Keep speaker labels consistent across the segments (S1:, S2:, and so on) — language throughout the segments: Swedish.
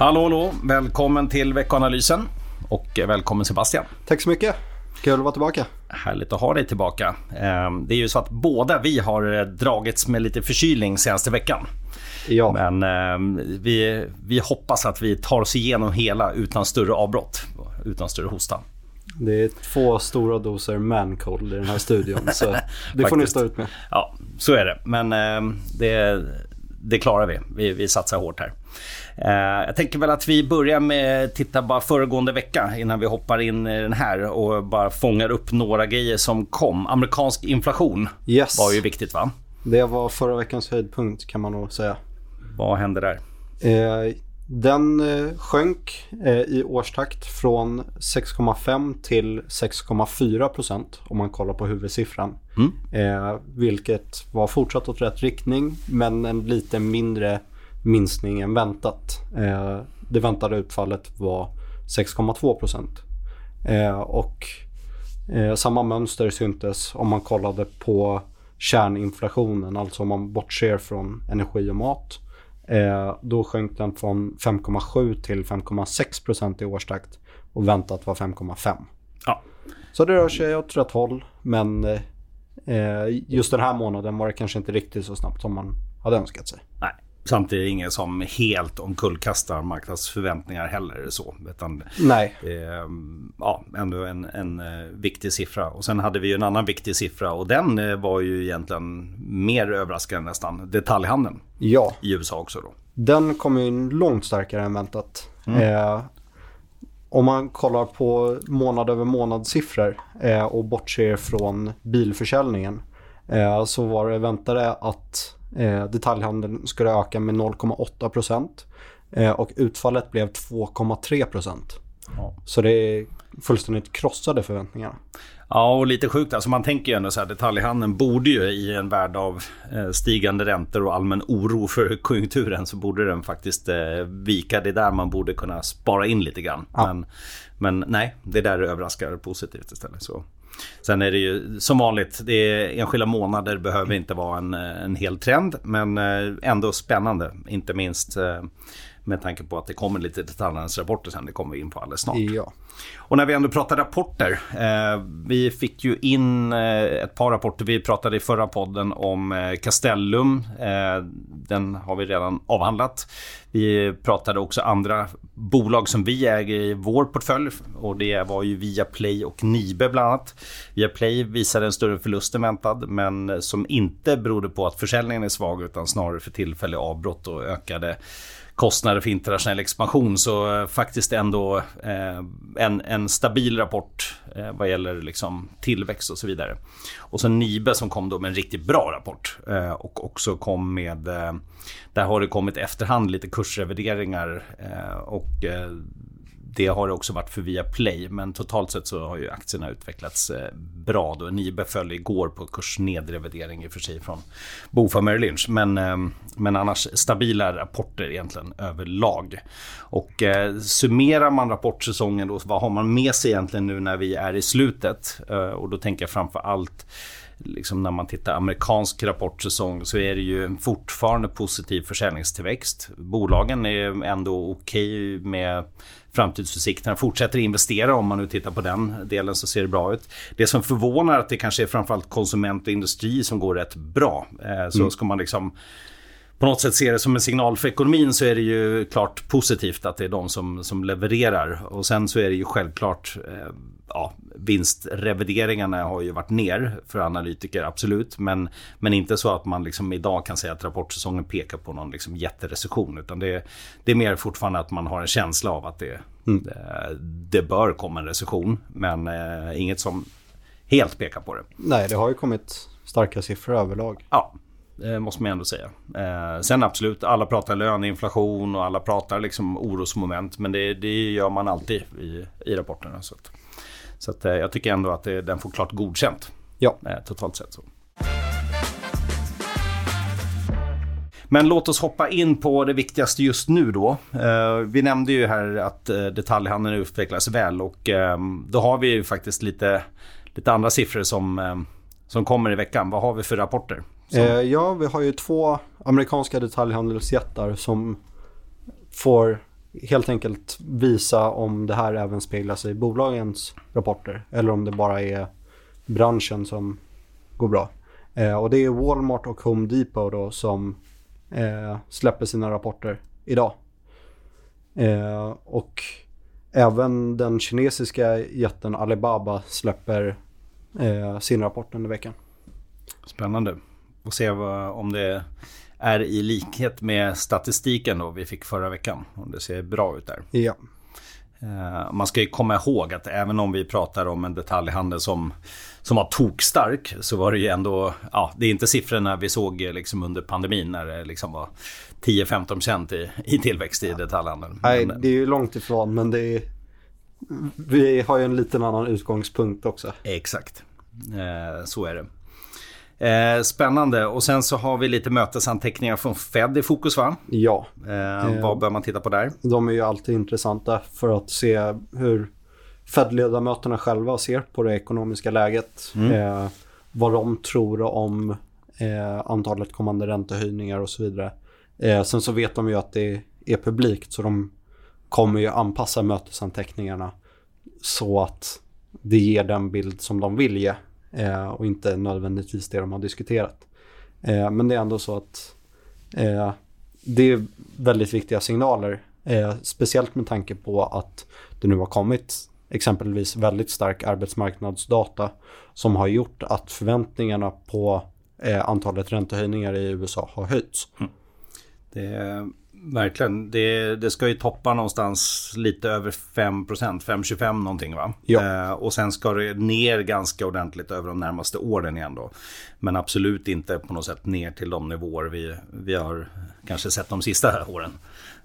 S1: Hallå, hallå. Välkommen till veckoanalysen. Och välkommen Sebastian.
S2: Tack så mycket. Kul att vara tillbaka.
S1: Härligt att ha dig tillbaka. Ehm, det är ju så att båda vi har eh, dragits med lite förkylning senaste veckan.
S2: Ja.
S1: Men ehm, vi, vi hoppas att vi tar oss igenom hela utan större avbrott. Utan större hosta.
S2: Det är två stora doser mancold i den här studion. så det får ni stå ut med.
S1: Ja, så är det. Men ehm, det, det klarar vi. vi. Vi satsar hårt här. Eh, jag tänker väl att vi börjar med att titta bara föregående vecka innan vi hoppar in i den här och bara fångar upp några grejer som kom. Amerikansk inflation
S2: yes.
S1: var ju viktigt va?
S2: Det var förra veckans höjdpunkt kan man nog säga.
S1: Vad hände där?
S2: Eh, den eh, sjönk eh, i årstakt från 6,5 till 6,4 procent om man kollar på huvudsiffran. Mm. Eh, vilket var fortsatt åt rätt riktning men en lite mindre minskning än väntat. Eh, det väntade utfallet var 6,2 procent. Eh, och eh, samma mönster syntes om man kollade på kärninflationen, alltså om man bortser från energi och mat. Eh, då sjönk den från 5,7 till 5,6 procent i årstakt och väntat var 5,5. Ja. Så det rör sig åt rätt håll men eh, just den här månaden var det kanske inte riktigt så snabbt som man hade önskat sig.
S1: Nej. Samtidigt ingen som helt omkullkastar marknadsförväntningar heller. Så, utan
S2: Nej.
S1: Det är ja, ändå en, en eh, viktig siffra. Och sen hade vi en annan viktig siffra och den eh, var ju egentligen mer överraskande nästan. Detaljhandeln
S2: ja.
S1: i USA också då.
S2: Den kom in långt starkare än väntat. Mm. Eh, om man kollar på månad över månad siffror eh, och bortser från bilförsäljningen eh, så var det väntade att Eh, detaljhandeln skulle öka med 0,8 procent eh, och utfallet blev 2,3 procent. Ja. Så det fullständigt krossade förväntningarna.
S1: Ja, och lite sjukt. Alltså man tänker ju ändå så här, detaljhandeln borde ju i en värld av eh, stigande räntor och allmän oro för konjunkturen så borde den faktiskt eh, vika. Det där man borde kunna spara in lite grann. Ja. Men, men nej, det där överraskar positivt istället. Så. Sen är det ju som vanligt, det är enskilda månader behöver inte vara en, en hel trend. Men eh, ändå spännande, inte minst eh, med tanke på att det kommer lite detaljhandelsrapporter sen. Det kommer vi in på alldeles snart.
S2: Ja.
S1: Och när vi ändå pratar rapporter. Eh, vi fick ju in eh, ett par rapporter. Vi pratade i förra podden om eh, Castellum. Eh, den har vi redan avhandlat. Vi pratade också andra bolag som vi äger i vår portfölj. Och det var ju Viaplay och Nibe bland annat. Viaplay visade en större förlust än väntad. Men som inte berodde på att försäljningen är svag utan snarare för tillfälliga avbrott och ökade kostnader för internationell expansion så eh, faktiskt ändå eh, en, en stabil rapport eh, vad gäller liksom tillväxt och så vidare. Och så Nibe som kom då med en riktigt bra rapport eh, och också kom med eh, där har det kommit efterhand lite kursrevideringar eh, och eh, det har det också varit för Viaplay, men totalt sett så har ju aktierna utvecklats eh, bra. Då. Nibe föll igår på kursnedrevidering i och för sig från Bofa Merrill Lynch. Men, eh, men annars stabila rapporter egentligen överlag. Och eh, summerar man rapportsäsongen då, vad har man med sig egentligen nu när vi är i slutet? Eh, och då tänker jag framför allt liksom när man tittar amerikansk rapportsäsong så är det ju fortfarande positiv försäljningstillväxt. Bolagen är ändå okej okay med framtidsutsikterna. Fortsätter investera om man nu tittar på den delen så ser det bra ut. Det som förvånar är att det kanske är framförallt konsument och industri som går rätt bra. Eh, så mm. ska man liksom på något sätt se det som en signal för ekonomin så är det ju klart positivt att det är de som, som levererar. Och sen så är det ju självklart eh, ja, vinstrevideringarna har ju varit ner för analytiker, absolut. Men, men inte så att man liksom idag kan säga att rapportsäsongen pekar på någon liksom jätterecession. Utan det, det är mer fortfarande att man har en känsla av att det, mm. det, det, bör komma en recession. Men eh, inget som helt pekar på det.
S2: Nej, det har ju kommit starka siffror överlag.
S1: Ja, det måste man ändå säga. Eh, sen absolut, alla pratar löneinflation och alla pratar liksom orosmoment. Men det, det gör man alltid i, i rapporterna. Så att. Så att, eh, jag tycker ändå att det, den får klart godkänt.
S2: Ja.
S1: Eh, totalt sett så. Men låt oss hoppa in på det viktigaste just nu då. Eh, vi nämnde ju här att detaljhandeln utvecklas väl och ehm, då har vi ju faktiskt lite, lite andra siffror som, ehm, som kommer i veckan. Vad har vi för rapporter?
S2: Som... Ja, vi har ju två amerikanska detaljhandelsjättar som får helt enkelt visa om det här även speglar sig i bolagens rapporter eller om det bara är branschen som går bra. Eh, och det är Walmart och Home Depot då som eh, släpper sina rapporter idag. Eh, och även den kinesiska jätten Alibaba släpper eh, sin rapport under veckan.
S1: Spännande. Och se vad, om det är i likhet med statistiken då vi fick förra veckan. Om det ser bra ut där.
S2: Ja.
S1: Eh, man ska ju komma ihåg att även om vi pratar om en detaljhandel som, som var tokstark så var det ju ändå, ja det är inte siffrorna vi såg liksom under pandemin när det liksom var 10-15% i, i tillväxt i detaljhandeln.
S2: Nej, det är ju långt ifrån men det är, vi har ju en liten annan utgångspunkt också.
S1: Exakt, eh, så är det. Eh, spännande. Och sen så har vi lite mötesanteckningar från Fed i fokus va?
S2: Ja.
S1: Eh, vad bör man titta på där?
S2: De är ju alltid intressanta för att se hur Fed-ledamöterna själva ser på det ekonomiska läget. Mm. Eh, vad de tror om eh, antalet kommande räntehöjningar och så vidare. Eh, sen så vet de ju att det är publikt så de kommer ju anpassa mötesanteckningarna så att det ger den bild som de vill ge eh, och inte nödvändigtvis det de har diskuterat. Eh, men det är ändå så att eh, det är väldigt viktiga signaler. Eh, speciellt med tanke på att det nu har kommit exempelvis väldigt stark arbetsmarknadsdata som har gjort att förväntningarna på eh, antalet räntehöjningar i USA har höjts. Mm.
S1: Det Verkligen. Det, det, ska ju toppa någonstans lite över 5 5,25 någonting va? Ja. Eh, och sen ska det ner ganska ordentligt över de närmaste åren igen då. Men absolut inte på något sätt ner till de nivåer vi, vi har kanske sett de sista åren.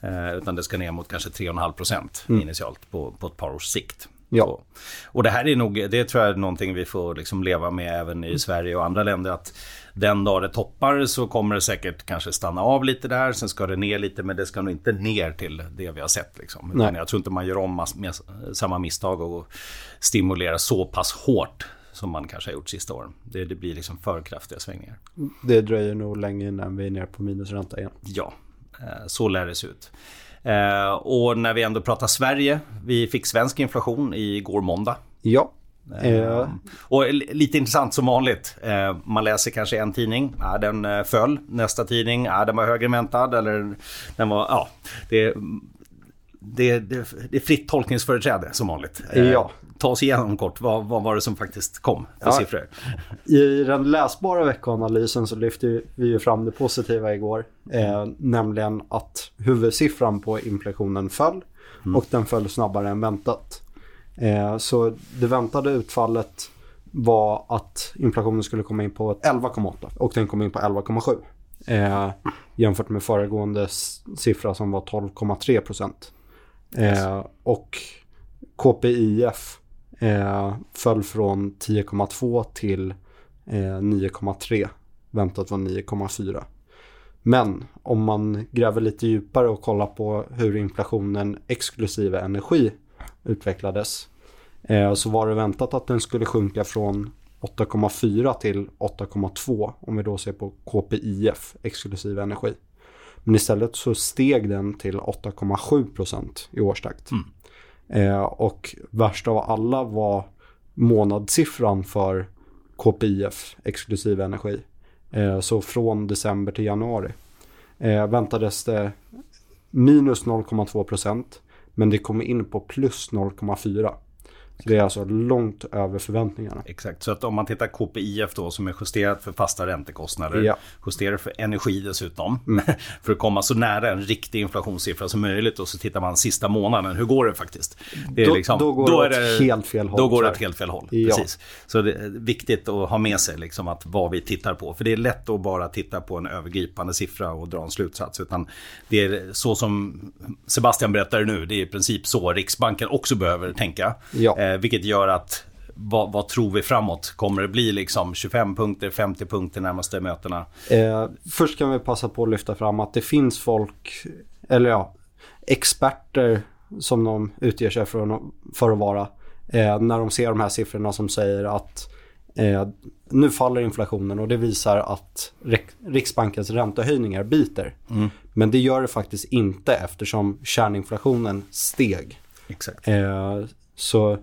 S1: Eh, utan det ska ner mot kanske 3,5 mm. initialt på, på ett par års sikt. Ja. Och, och det här är nog, det tror jag är någonting vi får liksom leva med även i mm. Sverige och andra länder. att den dag det toppar så kommer det säkert kanske stanna av lite där. Sen ska det ner lite men det ska nog inte ner till det vi har sett. Liksom. Nej. Jag tror inte man gör om samma misstag och stimulerar så pass hårt som man kanske har gjort sista åren. Det, det blir liksom för kraftiga svängningar.
S2: Det dröjer nog länge innan vi är nere på minusränta igen.
S1: Ja, eh, så lär det se ut. Eh, och när vi ändå pratar Sverige, vi fick svensk inflation igår måndag.
S2: Ja.
S1: Uh. Och lite intressant som vanligt. Uh, man läser kanske en tidning, ja, den uh, föll. Nästa tidning, ja, den var högrementad. Eller den var, ja, det, det, det, det är fritt tolkningsföreträde som vanligt.
S2: Ja.
S1: Ta oss igenom kort, vad, vad var det som faktiskt kom för ja. siffror?
S2: I den läsbara veckoanalysen så lyfte vi ju fram det positiva igår. Eh, nämligen att huvudsiffran på inflationen föll mm. och den föll snabbare än väntat. Eh, så det väntade utfallet var att inflationen skulle komma in på 11,8 och den kom in på 11,7. Eh, jämfört med föregående siffra som var 12,3 procent. Eh, och KPIF eh, föll från 10,2 till eh, 9,3. Väntat var 9,4. Men om man gräver lite djupare och kollar på hur inflationen exklusive energi utvecklades eh, så var det väntat att den skulle sjunka från 8,4 till 8,2 om vi då ser på KPIF exklusive energi. Men istället så steg den till 8,7 procent i årstakt. Mm. Eh, och värst av alla var månadssiffran för KPIF exklusive energi. Eh, så från december till januari eh, väntades det minus 0,2 procent men det kom in på plus 0,4. Det är alltså långt över förväntningarna.
S1: Exakt, så att om man tittar KPIF då som är justerat för fasta räntekostnader, ja. justerat för energi dessutom, mm. för att komma så nära en riktig inflationssiffra som möjligt och så tittar man sista månaden, hur går det faktiskt?
S2: Det då, liksom, då, går då det åt helt fel håll.
S1: Då går det åt helt fel håll, ja. precis. Så det är viktigt att ha med sig liksom att vad vi tittar på, för det är lätt att bara titta på en övergripande siffra och dra en slutsats, utan det är så som Sebastian berättar nu, det är i princip så Riksbanken också behöver tänka. Ja. Eh, vilket gör att vad, vad, tror vi framåt? Kommer det bli liksom 25 punkter, 50 punkter närmaste mötena?
S2: Eh, först kan vi passa på att lyfta fram att det finns folk, eller ja, experter som de utger sig för, att vara. Eh, när de ser de här siffrorna som säger att Eh, nu faller inflationen och det visar att Riksbankens räntehöjningar biter. Mm. Men det gör det faktiskt inte eftersom kärninflationen steg.
S1: Exakt.
S2: Eh, så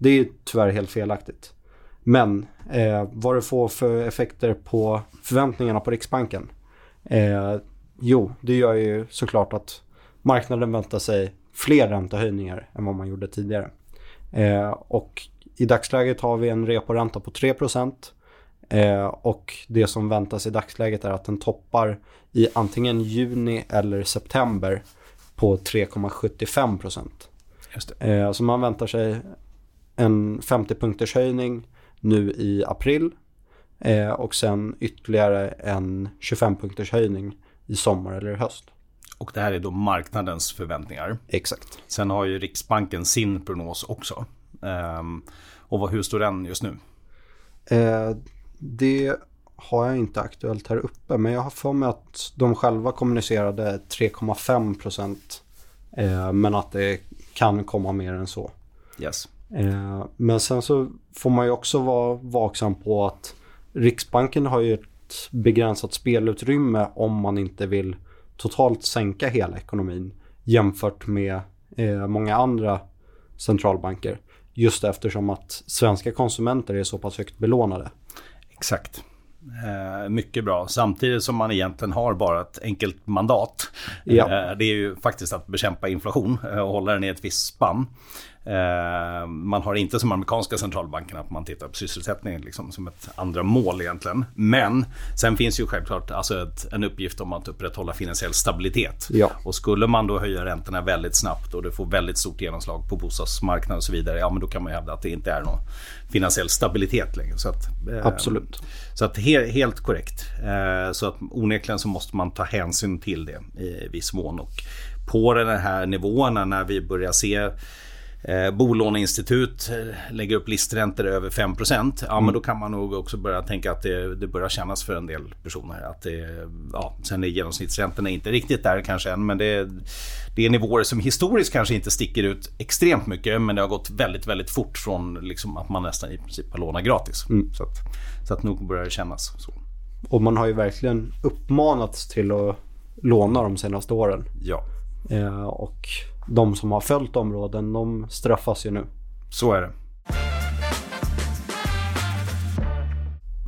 S2: det är tyvärr helt felaktigt. Men eh, vad det får för effekter på förväntningarna på Riksbanken? Eh, jo, det gör ju såklart att marknaden väntar sig fler räntehöjningar än vad man gjorde tidigare. Eh, och i dagsläget har vi en reporänta på 3 eh, och det som väntas i dagsläget är att den toppar i antingen juni eller september på 3,75 Eh, så man väntar sig en 50 punkters höjning nu i april eh, och sen ytterligare en 25 punkters höjning i sommar eller i höst.
S1: Och det här är då marknadens förväntningar.
S2: Exakt.
S1: Sen har ju Riksbanken sin prognos också. Um, och vad, hur står den just nu?
S2: Eh, det har jag inte aktuellt här uppe. Men jag har för mig att de själva kommunicerade 3,5 procent. Eh, men att det kan komma mer än så.
S1: Yes.
S2: Eh, men sen så får man ju också vara vaksam på att Riksbanken har ju ett begränsat spelutrymme om man inte vill totalt sänka hela ekonomin jämfört med eh, många andra centralbanker. Just eftersom att svenska konsumenter är så pass högt belånade.
S1: Exakt. Eh, mycket bra. Samtidigt som man egentligen har bara ett enkelt mandat. Ja. Eh, det är ju faktiskt att bekämpa inflation och hålla den i ett visst spann. Eh, man har inte som amerikanska centralbanken att man tittar på sysselsättningen liksom som ett andra mål egentligen. Men sen finns ju självklart alltså ett, en uppgift om att upprätthålla finansiell stabilitet.
S2: Ja.
S1: Och skulle man då höja räntorna väldigt snabbt och det får väldigt stort genomslag på bostadsmarknaden och så vidare. Ja men då kan man ju hävda att det inte är någon finansiell stabilitet längre. Så att,
S2: eh, Absolut.
S1: Så att he, helt korrekt. Eh, så att onekligen så måste man ta hänsyn till det i viss mån. Och på den här nivåerna när vi börjar se eh, bolåneinstitut eh, lägger upp listräntor över 5 ja mm. men då kan man nog också börja tänka att det, det börjar kännas för en del personer. Att det, ja, sen är genomsnittsräntorna inte riktigt där kanske än men det, det är nivåer som historiskt kanske inte sticker ut extremt mycket men det har gått väldigt, väldigt fort från liksom att man nästan i princip har lånat gratis. Mm. Så, att, så att nog börjar det kännas så.
S2: Och man har ju verkligen uppmanats till att låna de senaste åren.
S1: Ja.
S2: Eh, och de som har följt områden, de straffas ju nu.
S1: Så är det.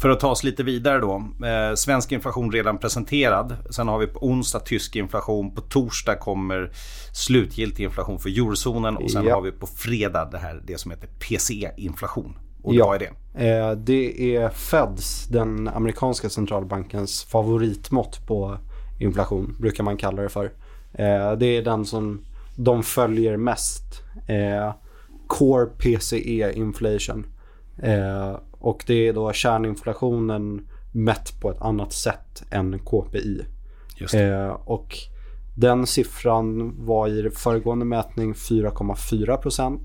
S1: För att ta oss lite vidare då. Eh, svensk inflation redan presenterad. Sen har vi på onsdag tysk inflation. På torsdag kommer slutgiltig inflation för eurozonen. Och sen ja. har vi på fredag det här det som heter PCE-inflation. Och ja. vad är
S2: det? Eh, det är Feds, den amerikanska centralbankens favoritmått på inflation, brukar man kalla det för. Eh, det är den som de följer mest. Eh, Core PCE inflation. Eh, och det är då kärninflationen mätt på ett annat sätt än KPI. Eh, och den siffran var i föregående mätning 4,4 procent.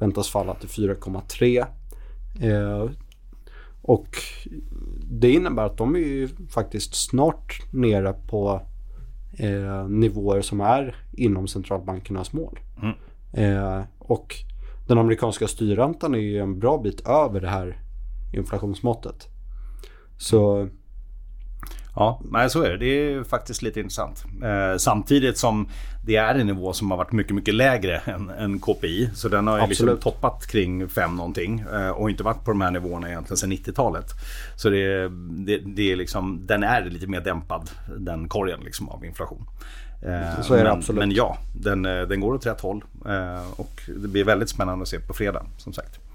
S2: Väntas falla till 4,3. Eh, och det innebär att de är ju faktiskt snart nere på eh, nivåer som är inom centralbankernas mål. Mm. Eh, och den amerikanska styrräntan är ju en bra bit över det här inflationsmåttet. Så
S1: Ja, nej, så är det. Det är faktiskt lite intressant. Eh, samtidigt som det är en nivå som har varit mycket, mycket lägre än, än KPI. Så den har ju liksom toppat kring 5 någonting eh, och inte varit på de här nivåerna egentligen sedan 90-talet. Så det, det, det är liksom, den är lite mer dämpad, den korgen liksom av inflation.
S2: Eh, så är det
S1: men,
S2: absolut.
S1: Men ja, den, eh, den går åt rätt håll. Eh, och det blir väldigt spännande att se på fredag som sagt.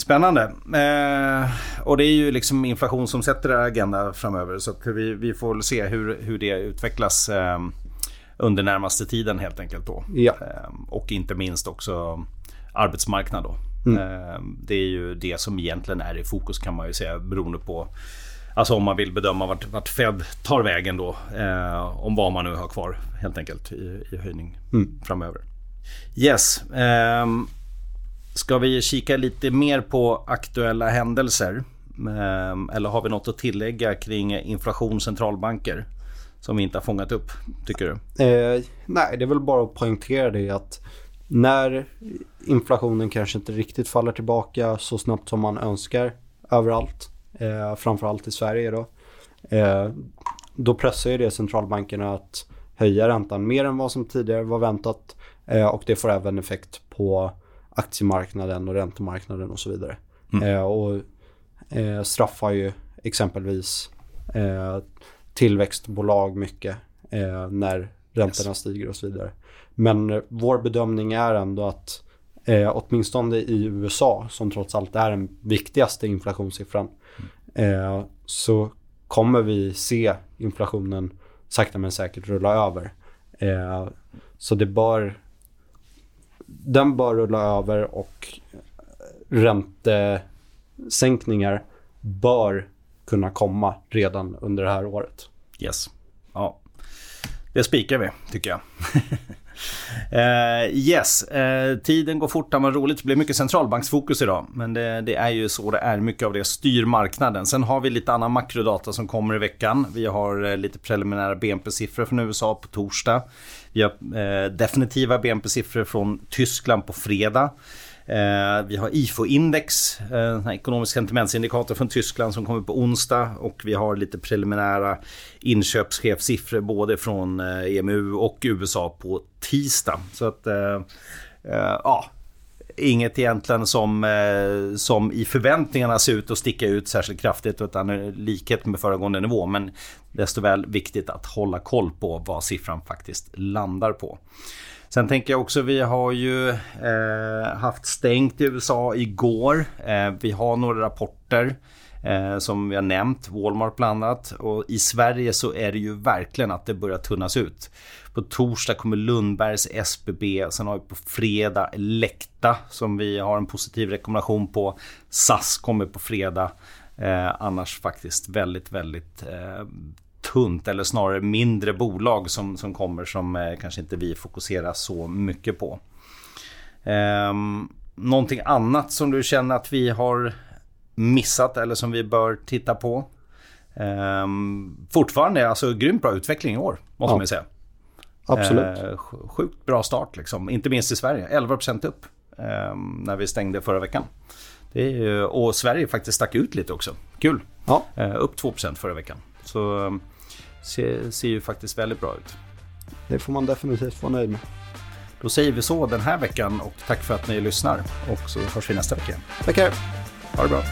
S1: Spännande. Eh, och det är ju liksom inflation som sätter agenda framöver. Så vi, vi får se hur, hur det utvecklas eh, under närmaste tiden helt enkelt. Då.
S2: Ja.
S1: Eh, och inte minst också arbetsmarknad. Då. Mm. Eh, det är ju det som egentligen är i fokus kan man ju säga beroende på Alltså om man vill bedöma vart, vart Fed tar vägen då. Eh, om vad man nu har kvar helt enkelt i, i höjning mm. framöver. Yes. Um, Ska vi kika lite mer på aktuella händelser? Ehm, eller har vi något att tillägga kring inflation centralbanker? Som vi inte har fångat upp, tycker du?
S2: Eh, nej, det är väl bara att poängtera det att när inflationen kanske inte riktigt faller tillbaka så snabbt som man önskar överallt, eh, framförallt i Sverige då, eh, då pressar ju det centralbankerna att höja räntan mer än vad som tidigare var väntat eh, och det får även effekt på aktiemarknaden och räntemarknaden och så vidare. Mm. Eh, och eh, straffar ju exempelvis eh, tillväxtbolag mycket när räntorna yes. stiger och så vidare. Men vår bedömning är ändå att eh, åtminstone i USA, som trots allt är den viktigaste inflationssiffran, eh, så kommer vi se inflationen sakta men säkert rulla över. Eh, så det bör, den bör rulla över och eh, räntesänkningar bör kunna komma redan under det här året.
S1: Yes. Ja. Det spikar vi, tycker jag. Uh, yes, uh, tiden går fort, det var roligt. Det blir mycket centralbanksfokus idag. Men det, det, är ju så det är. Mycket av det styr marknaden. Sen har vi lite annan makrodata som kommer i veckan. Vi har uh, lite preliminära BNP-siffror från USA på torsdag. Vi har definitiva BNP-siffror från Tyskland på fredag. Eh, vi har IFO-index, eh, ekonomisk sentimentsindikator från Tyskland som kommer på onsdag och vi har lite preliminära inköpschefssiffror både från eh, EMU och USA på tisdag. Så att, ja, inget egentligen som, som i förväntningarna ser ut att sticka ut särskilt kraftigt utan likhet med föregående nivå. Men desto väl viktigt att hålla koll på vad siffran faktiskt landar på. Sen tänker jag också, vi har ju eh, haft stängt i USA igår. Eh, vi har några rapporter eh, som vi har nämnt, Walmart bland annat. Och i Sverige så är det ju verkligen att det börjar tunnas ut. På torsdag kommer Lundbergs SBB, sen har vi på fredag Elekta som vi har en positiv rekommendation på. SAS kommer på fredag. Eh, annars faktiskt väldigt, väldigt eh, tunt eller snarare mindre bolag som, som kommer som eh, kanske inte vi fokuserar så mycket på. Eh, någonting annat som du känner att vi har missat eller som vi bör titta på? Eh, fortfarande alltså grymt bra utveckling i år måste ja. man säga.
S2: Absolut.
S1: Eh, sjukt bra start liksom. Inte minst i Sverige. 11% upp eh, när vi stängde förra veckan. Är, och Sverige faktiskt stack ut lite också. Kul. Ja. Eh, upp 2% förra veckan. Så ehm, ser, ser ju faktiskt väldigt bra ut.
S2: Det får man definitivt vara nöjd med.
S1: Då säger vi så den här veckan och tack för att ni lyssnar. Och så hörs vi nästa vecka.
S2: Tackar.
S1: Ha det bra.